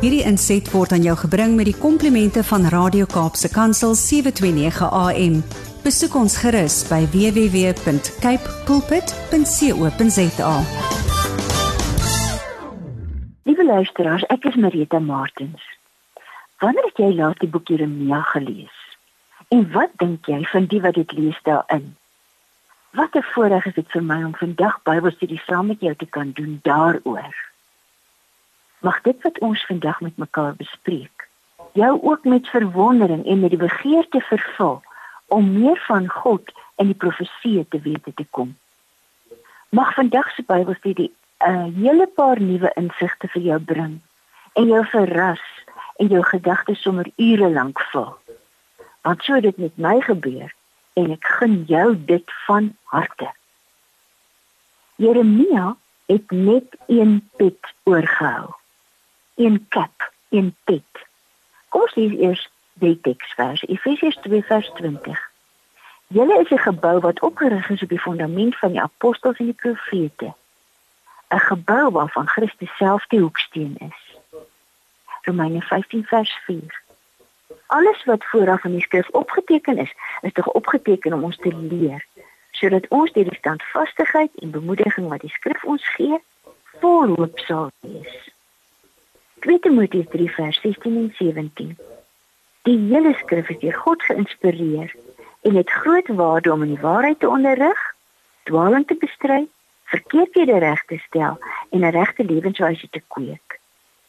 Hierdie inset word aan jou gebring met die komplimente van Radio Kaapse Kansel 729 AM. Besoek ons gerus by www.cape pulpit.co.za. Liewe luisteraars, ek is Marita Martins. Wanneer het jy laat die boek Jeremia gelees? En wat dink jy van die wat dit lees daarin? Wat 'n voorreg is dit vir my om vandag Bybelstudie saam met jou te kan doen daaroor mag dit wat ons vandag met mekaar bespreek jou ook met verwondering en met die begeerte vervul om meer van God en die profesie te weet te kom. Mag vandag se Bybelstudie 'n hele paar nuwe insigte vir jou bring en jou verras en jou gedagtes sommer ure lank vul. Want so dit met my gebeur en ek gun jou dit van harte. Jeremia het net een pet oorgehou een kap, een pet. Kom ons lees eers die teksvers, Efesiërs 2:20. Julle is 'n gebou wat opgerig is op die fondament van die apostels en die profete. 'n Gebou waarvan Christus self die hoeksteen is. Romeine 15:4. Alles wat vooraf in die skrif opgeteken is, is tog opgeteken om ons te leer, sodat ons deur die standvastigheid en bemoediging wat die skrif ons gee, vol hoop sal wees. 2 Timoteus 3 vers 16 en 17. Die hele skrif is deur God geïnspireer en het groot waarde om in die waarheid te onderrig, dwaaling te bestry, verkeerdhede reg te stel en 'n regte lewenswyse te kweek,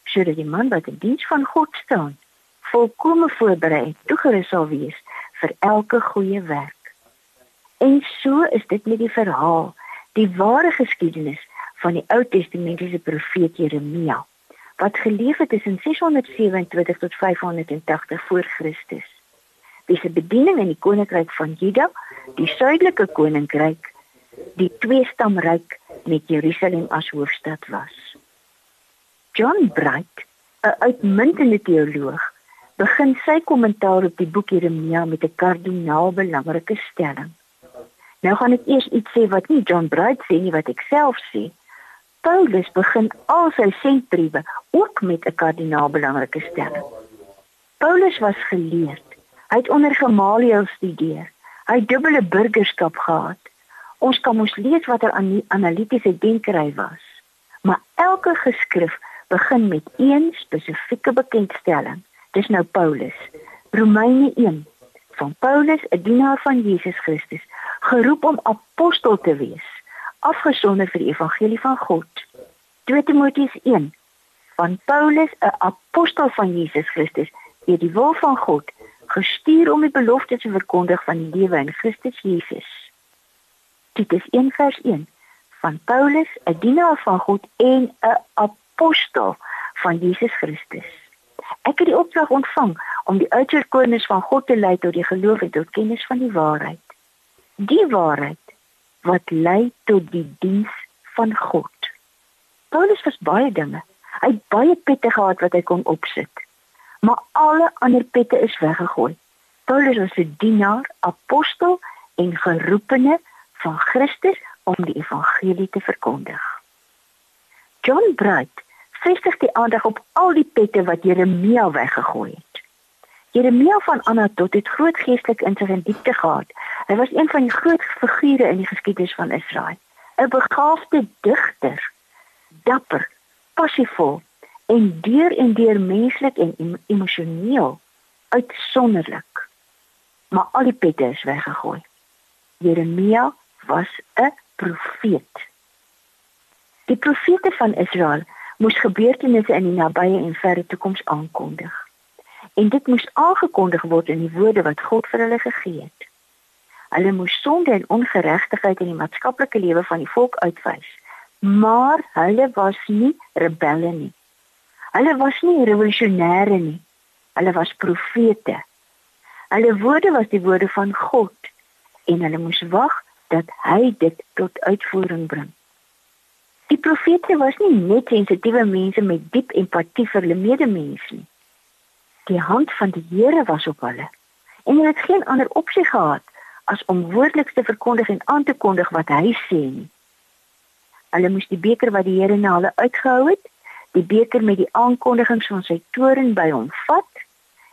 sodat die man wat in diens van God staan, volkome voorberei en toegerus sal wees vir elke goeie werk. En so is dit met die verhaal, die ware geskiedenis van die Ou Testamentiese profeet Jeremia wat geleef het tussen 627 tot 580 voor Christus. Wie se bediening in die koninkryk van Juda, die suidelike koninkryk, die twee-stamryk met Jerusalem as hoofstad was. John Bright, 'n uitmuntende teoloog, begin sy kommentaar op die boek Jeremia met 'n kardinaal belangrike stelling. Nou gaan ek eers iets sê wat nie John Bright sê nie, wat ek self sê. Paulus begin al sy sentbriewe ook met 'n kardinaal belangrike stelling. Paulus was geleerd. Hy het onder Gamaliel studeer. Hy het dubbele burgerskap gehad. Ons kan mos lees wat er aan analitiese denkery was. Maar elke geskrif begin met een spesifieke bekendstelling. Dis nou Paulus. Romeine 1 van Paulus, 'n dienaar van Jesus Christus, geroep om apostel te wees afgesonder vir die evangelie van God. 2 Timoteus 1 van Paulus, 'n apostel van Jesus Christus, deur die wil van God, gestuur om die belofte te verkondig van die lewe in Christus Jesus. Titus 1 vers 1 van Paulus, 'n dienaar van God en 'n apostel van Jesus Christus. Ek het die opdrag ontvang om die uitverkorenes van God te lei tot die geloof en tot kennis van die waarheid. Die waarheid wat lei tot die diens van God. Paulus was baie dinge. Hy het baie pette gehad wat hy kon opsit. Maar alle ander pette is weggegooi. Paulus was 'n dienaar, apostel en geroepene van Christus om die evangelie te verkondig. John Bright vestig die aandag op al die pette wat Jeremia weggegooi het. Jeremia van Anatot het groot geestelike insig en diepte gehad. Hy was een van die groot figure in die geskiedenis van Israel. 'n Begaafde digter, dapper, passievol en deur en deur menslik en emosioneel uitsonderlik. Maar al die pette is weggegooi. Jeremia was 'n profeet. Die profete van Israel moes gebeurtenisse in die nabye en verre toekoms aankondig en dit moes aangekondig word in die woorde wat God vir hulle gegee het. Hulle moes sonde en ongeregtigheid in die maatskaplike lewe van die volk uitwys, maar hulle was nie rebelle nie. Hulle was nie revolusionêre nie. Hulle was profete. Hulle woorde was die woorde van God en hulle moes wag dat hy dit tot uitvoering bring. Die profete was nie net sensitiewe mense met diep empatie vir hulle medemens nie die hand van die Here was op hulle en hulle het geen ander opsie gehad as om woordeliks te verkondig en aan te kondig wat hy sê nie. Hulle moes die beker wat die Here na hulle uitgehou het, die beker met die aankondigings van sy toorn by hom vat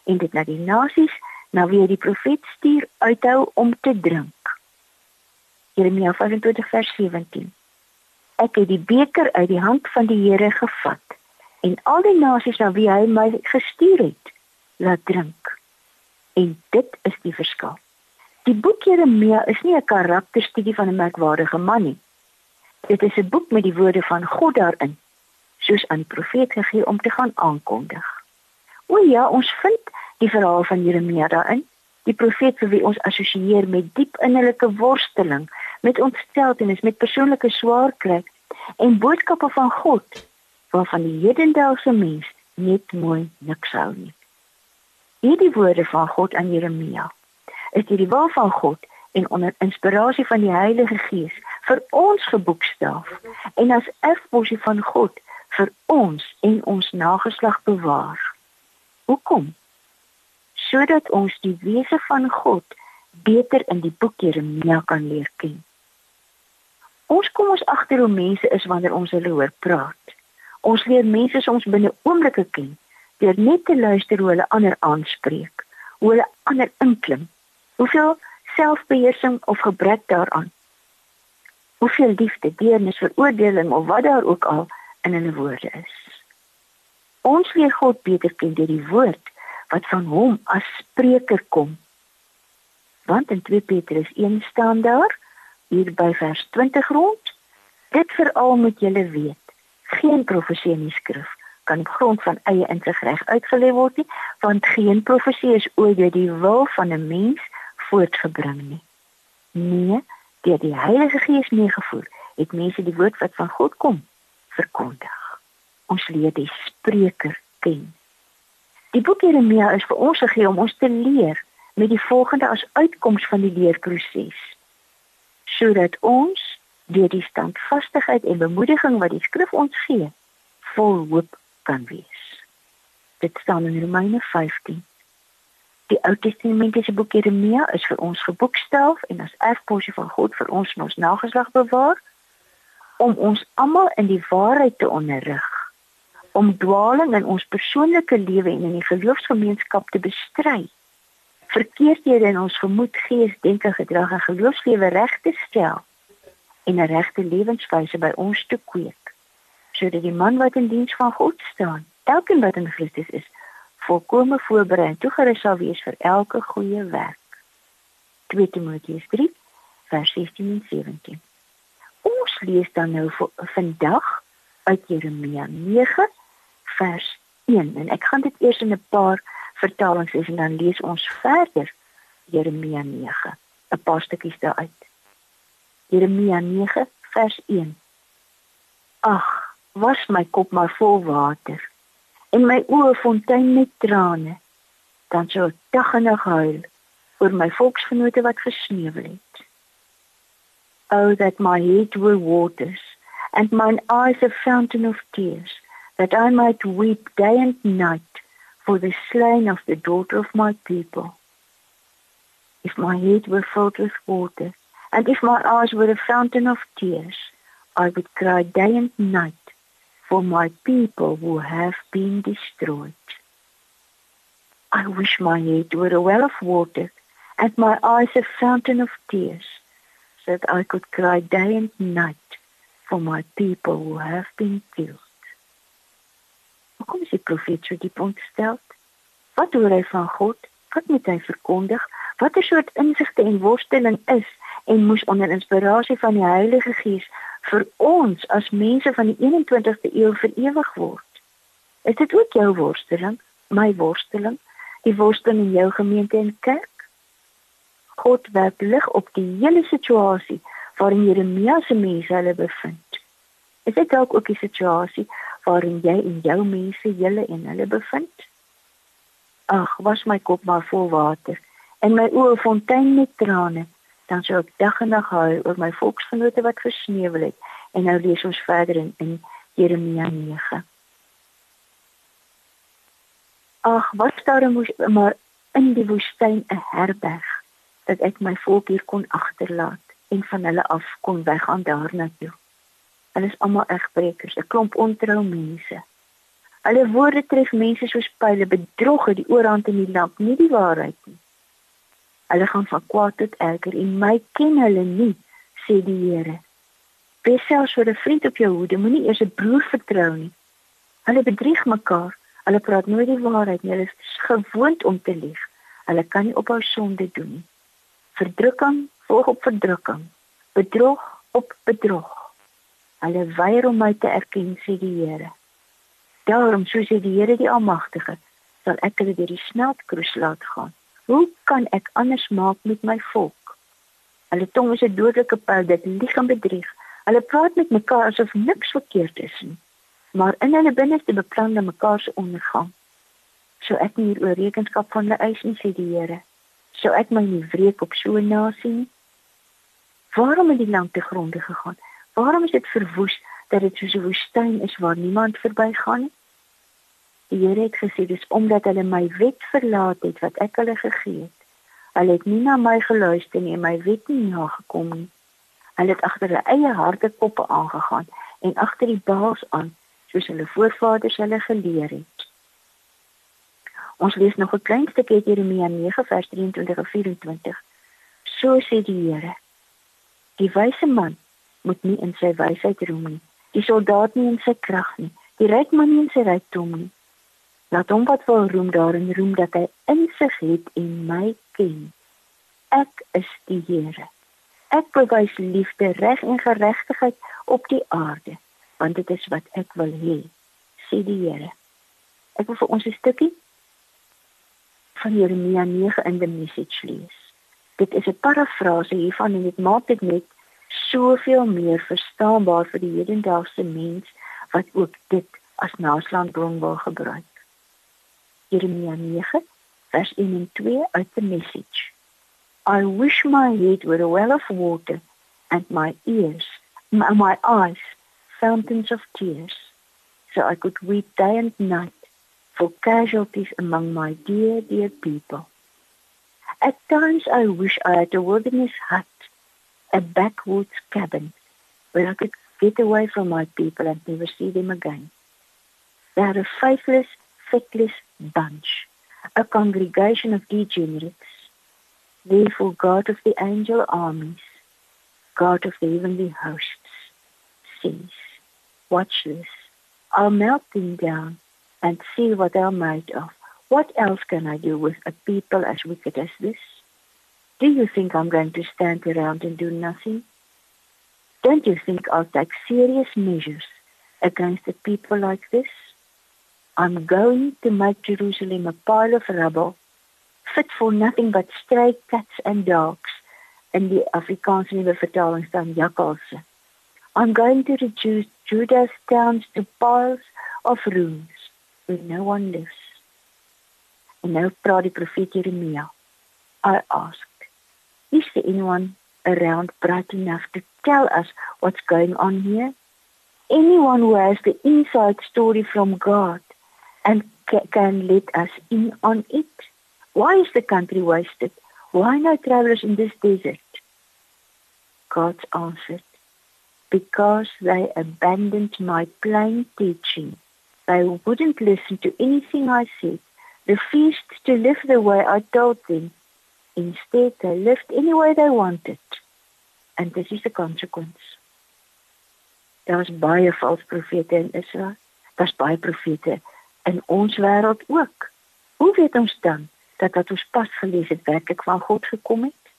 en dit na die nasies na wie die profeet stuur uithou om te drink. Jeremia 25 vers 17. Ek het die beker uit die hand van die Here gevat en al die nasies na wie hy my gestuur het, laat drink. En dit is die verskil. Die boek Jeremia is nie 'n karakterstudie van 'n merkwaardige man nie. Dit is 'n boek met die woorde van God daarin, soos aan die profeet gegee om te gaan aankondig. O ja, ons vind die verhaal van Jeremia daarin, die profeet vir wie ons assosieer met diep innerlike worsteling, met ontsteltenis, met persoonlike swaar kry en boodskappe van God waarvan die hedendaagse mens net mooi niks hou nie. Hierdie woorde van God aan Jeremia is die wil van God en onder inspirasie van die Heilige Gees vir ons geboekstaaf en as erfposie van God vir ons en ons nageslag bewaar. Hoekom? Sodat ons die wese van God beter in die boek Jeremia kan leer ken. Ons kom ons agter hoe mense is wanneer ons hulle hoor praat. Ons leer mense soms binne oomblikke ken deur net te luister hoe hulle ander aanspreek, hoe hulle ander inklim. Hoeveel selfbeheersing of gebrek daaraan. Hoeveel liefde, deernis, veroordeling of wat daar ook al in hulle woorde is. Ons leer God beter ken deur die woord wat van hom as spreker kom. Want in 2 Petrus 1 staan daar hier by vers 20 rond dit veral moet julle weet geen profesie in die skrif kan op grond van eie insig reg uitgelê word nie want geen profesie is ooit deur die wil van 'n mens voortgebring nie. Nee, deur die Heilige Gees meegevoer, het mense die woord wat van God kom verkondig. Ons leer die spreker ken. Die boek Jeremia is vir ons gegee om ons te leer met die volgende as uitkoms van die leerproses. Sodat ons deur die standvastigheid en bemoediging wat die skrif ons gee, vol hoop kan wees. Dit staan in Romeine 15 Die Ou Testamentiese boek Jeremia is vir ons geboekstel en as erfposie van God vir ons en ons nageslag bewaar om ons almal in die waarheid te onderrig om dwaling in ons persoonlike lewe en in die geloofsgemeenskap te bestry verkeerdhede in ons gemoed, gees, denke, gedrag en geloofslewe reg te stel en 'n regte lewenswyse by ons te kweek sodat die man wat in diens van God staan elkeen wat in Christus is volkome voorberei en toegerus sal wees vir elke goeie werk. 2 Timoteus 3 vers 16 en 17. Ons lees dan nou vandag uit Jeremia 9 vers 1 en ek gaan dit eers in 'n paar vertalings lees en dan lees ons verder Jeremia 9, 'n paar stukkies daaruit. Jeremia 9 vers 1. Ag, was my kop maar vol water en my oë fontein met trane. Dan sou ek dag en nag huil oor my volksgenote wat gesneuwel het. Oh that my head were waters and mine eyes a fountain of tears that i might weep day and night for the slain of the daughter of my people. If my head were filled with water and if my eyes were a fountain of tears i would cry day and night for my people who have been destroyed. I wish my head were a well of water and my eyes a fountain of tears, so that I could cry day and night for my people who have been killed. Hoekom is die profeet so diep ontstel? Wat hoor hy van God? Wat moet hy verkondig? Watter soort insigte en worsteling is en moes onder inspirasie van die Heilige Gees vir ons as mense van die 21ste eeu vir ewig word. Is dit ook jou worsteling, my worsteling, die worsteling in jou gemeente en kerk? God werk lig op die hele situasie waarin Jeremia se mense hulle bevind. Is dit dalk ook die situasie waarin jy en jou mense julle en hulle bevind? Ag, was my kop maar vol water en my oë fontein met trane dan sou ek dag en nag huil oor my volksgenote wat versneuwel het. En nou lees ons verder in, in Jeremia 9. Ag, wat daar moes maar in die woestyn 'n herberg dat ek my volk hier kon agterlaat en van hulle af kon weggaan daarna toe. Hulle is almal egbrekers, 'n klomp ontrou mense. Hulle woorde tref mense soos pile bedrog het die oorhand in die land, nie die waarheid nie. Hulle gaan van kwaad tot erger en my ken hulle nie, sê die Here. Wees selfs vir 'n vriend op jou hoede, moenie eers 'n broer vertrou nie. Hulle bedrieg mekaar. Hulle praat nooit die waarheid nie. Hulle is gewoond om te lieg. Hulle kan nie ophou sonde doen nie. Verdrukking volg op verdrukking. Bedrog op bedrog. Hulle weier om my te erken, sê die Here. Daarom, so sê die Here die Almagtige, sal ek hulle deur die smeltkroes laat gaan. Hoe kan ek anders maak met my volk? Hulle tong is 'n dodelike pyl, dit lieg en bedrieg. Hulle praat met mekaar asof niks verkeerd is nie, maar in hulle binneste beplan hulle mekaar se ondergang. So ek hier oor rekenskap van hulle eis nie, sê die Here. So ek my nie wreek op so 'n nasie nie. Waarom het die land te gronde gegaan? Waarom is dit verwoes dat dit soos 'n woestyn is waar niemand verbygaan nie? Die Here het gesê dis omdat hulle my wet verlaat het wat ek hulle gegee het. Hulle het nie na my geluister nie en my wet nie nagekom nie. Hulle het agter hulle eie harde koppe aangegaan en agter die baals aan soos hulle voorvaders hulle geleer het. Ons lees nog 'n klein stukkie Jeremia 9 vers 23 en 24. So sê die Here: Die wyse man moet nie in sy wysheid roem nie, die soldaat nie in sy krag nie, die ryk man nie in sy rykdom nie Laat hom wat wil roem daarin roem dat hy insig het en my ken. Ek is die Here. Ek bewys liefde, reg en geregtigheid op die aarde, want dit is wat ek wil hê, sê die Here. Ek wil vir ons 'n stukkie van Jeremia 9 in die message lees. Dit is 'n parafrase hiervan en dit maak dit net soveel meer verstaanbaar vir die hedendaagse mens wat ook dit as naslaandbron wil gebruik. Jeremia 9 vers 1 en 2 uit the message. I wish my head were a well of water and my ears, my, my eyes, fountains of tears, so I could weep day and night for casualties among my dear, dear people. At times I wish I had a wilderness hut, a backwoods cabin, where I could get away from my people and never see them again. They are a faithless, feckless bunch, a congregation of degenerates. Therefore, God of the angel armies, God of the heavenly hosts, says, Watch this. I'll melt them down and see what they're made of. What else can I do with a people as wicked as this? Do you think I'm going to stand around and do nothing? Don't you think I'll take serious measures against a people like this? I'm going to make Jerusalem a pile of rubble, fit for nothing but stray cats and dogs. In die Afrikaanse nuwe vertaling staan jakkalse. I'm going to reduce Judah's towns to piles of ruins where no one lives. En nou praat die profeet Jeremia. I asked, is there anyone around bright enough to tell us what's going on here? Anyone who has the inside story from God and can let us in on it? Why is the country wasted? Why no travelers in this desert? God answered, Because they abandoned my plain teaching. They wouldn't listen to anything I said, refused to live the way I told them. Instead, they lived any way they wanted. And this is the consequence. Daar's baie valse profete in Israel. Daar's baie profete in ons wêreld ook. Hoe weet ons dan dat wat ons pas gelees het werklik van God gekom het?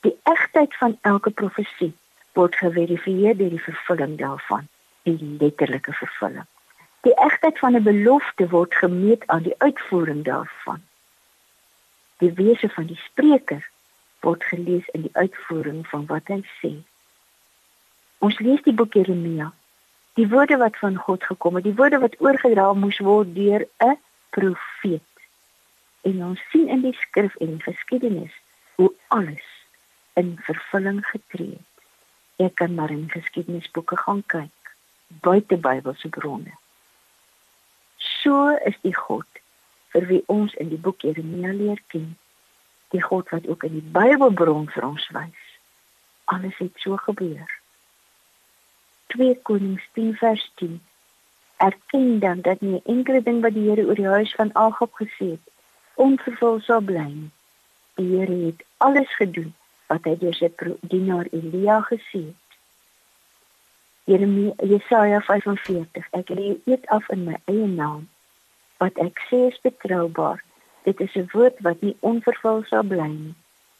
Die egtheid van elke profesie word geverifieer deur die vervulling daarvan, die letterlike vervulling. Die egtheid van 'n belofte word gemeet aan die uitvoering daarvan. Die wese van die spreker word gelees in die uitvoering van wat hy sê. Ons lees die boek Jeremia die woorde wat van God gekom het, die woorde wat oorgedra moes word deur 'n profeet. En ons sien in die skrif en die geskiedenis hoe alles in vervulling getree het. Ek kan maar in geskiedenisboeke gaan kyk, buite Bybelse bronne. So is die God vir wie ons in die boek Jeremia leer ken. Die God wat ook in die Bybelbron vir ons wys. Alles het so gebeur. 2 Konings 10 vers 10. erken dan dat nie enkele ding wat die Here oor die huis van Agab gesê het onvervul sal bly nie. Die Here het alles gedoen wat hy deur sy dienaar Elia gesê het. Jeremia Jesaja 45 Ek lê dit af in my eie naam wat ek sê is betroubaar. Dit is 'n woord wat nie onvervul sal bly nie.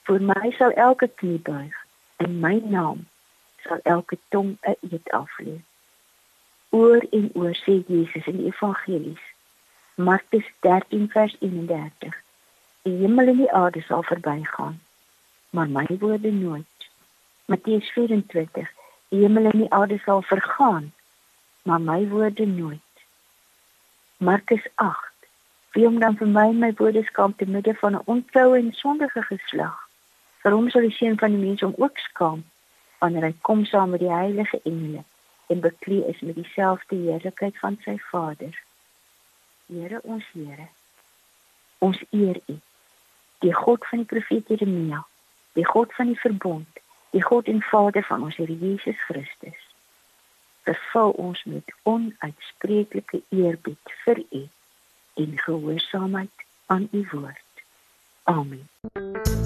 Vir my sal elke knie buig en my naam sal elke tong 'n eed aflê oor en oor sê Jesus in die evangelies. Markus 13 vers 31. Die hemel en die aarde sal verbygaan, maar my woorde nooit. Matteus 24. Die hemel en die aarde sal vergaan, maar my woorde nooit. Markus 8. Wie om dan vir my my woorde skaam te midde van 'n ontroue en sondige geslag. Vir hom sal die seun van die mens hom ook skaam wanneer hy kom saam met die heilige engele en beklee is met dieselfde heerlikheid van sy Vader. Here ons Here. Ons eer U. Die God van die profeet Jeremia, die God van die verbond, die God en Vader van ons Here Jesus Christus. Vervul ons met onuitspreeklike eerbied vir U en gehoorsaamheid aan U woord. Amen.